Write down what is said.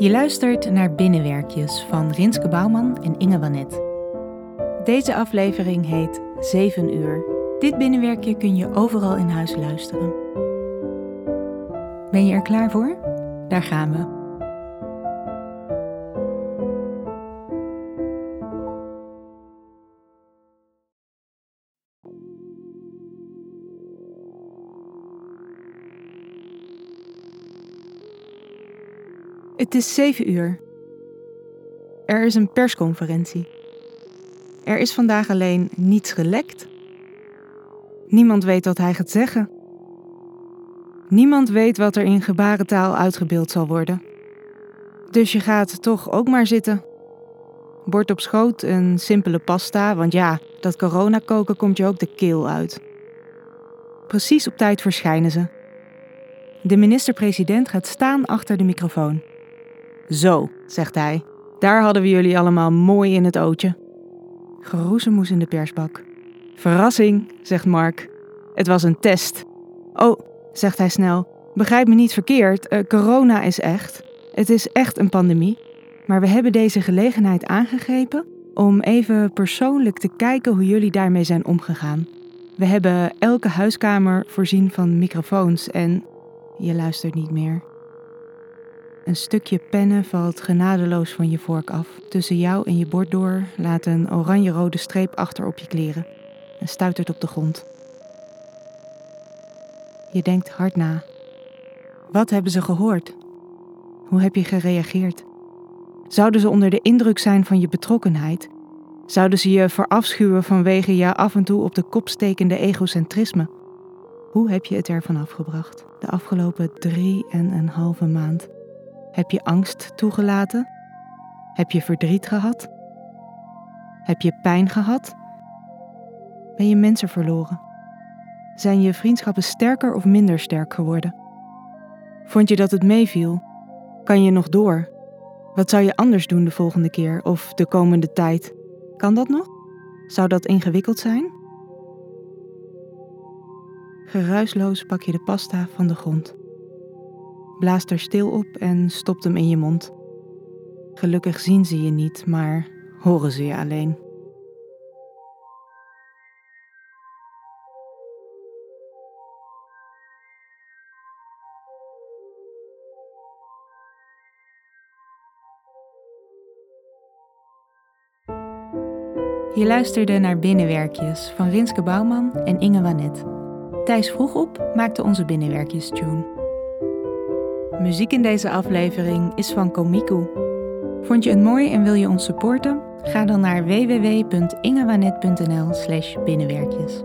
Je luistert naar Binnenwerkjes van Rinske Bouwman en Inge Wanet. Deze aflevering heet 7 uur. Dit binnenwerkje kun je overal in huis luisteren. Ben je er klaar voor? Daar gaan we. Het is 7 uur. Er is een persconferentie. Er is vandaag alleen niets gelekt. Niemand weet wat hij gaat zeggen. Niemand weet wat er in gebarentaal uitgebeeld zal worden. Dus je gaat toch ook maar zitten. Bord op schoot, een simpele pasta, want ja, dat corona koken komt je ook de keel uit. Precies op tijd verschijnen ze. De minister-president gaat staan achter de microfoon. Zo, zegt hij, daar hadden we jullie allemaal mooi in het ootje. Geroezemoes in de persbak. Verrassing, zegt Mark. Het was een test. Oh, zegt hij snel, begrijp me niet verkeerd, eh, corona is echt. Het is echt een pandemie. Maar we hebben deze gelegenheid aangegrepen om even persoonlijk te kijken hoe jullie daarmee zijn omgegaan. We hebben elke huiskamer voorzien van microfoons en je luistert niet meer. Een stukje pennen valt genadeloos van je vork af. Tussen jou en je bord door laat een oranje-rode streep achter op je kleren en stuitert op de grond. Je denkt hard na. Wat hebben ze gehoord? Hoe heb je gereageerd? Zouden ze onder de indruk zijn van je betrokkenheid? Zouden ze je verafschuwen vanwege je af en toe op de kop stekende egocentrisme? Hoe heb je het ervan afgebracht de afgelopen drie en een halve maand? Heb je angst toegelaten? Heb je verdriet gehad? Heb je pijn gehad? Ben je mensen verloren? Zijn je vriendschappen sterker of minder sterk geworden? Vond je dat het meeviel? Kan je nog door? Wat zou je anders doen de volgende keer of de komende tijd? Kan dat nog? Zou dat ingewikkeld zijn? Geruisloos pak je de pasta van de grond blaast er stil op en stopt hem in je mond. Gelukkig zien ze je niet, maar horen ze je alleen. Je luisterde naar Binnenwerkjes van Rinske Bouwman en Inge Wanet. Thijs vroeg op maakte onze Binnenwerkjes-tune. Muziek in deze aflevering is van Komiku. Vond je het mooi en wil je ons supporten? Ga dan naar www.ingewanet.nl/binnenwerkjes.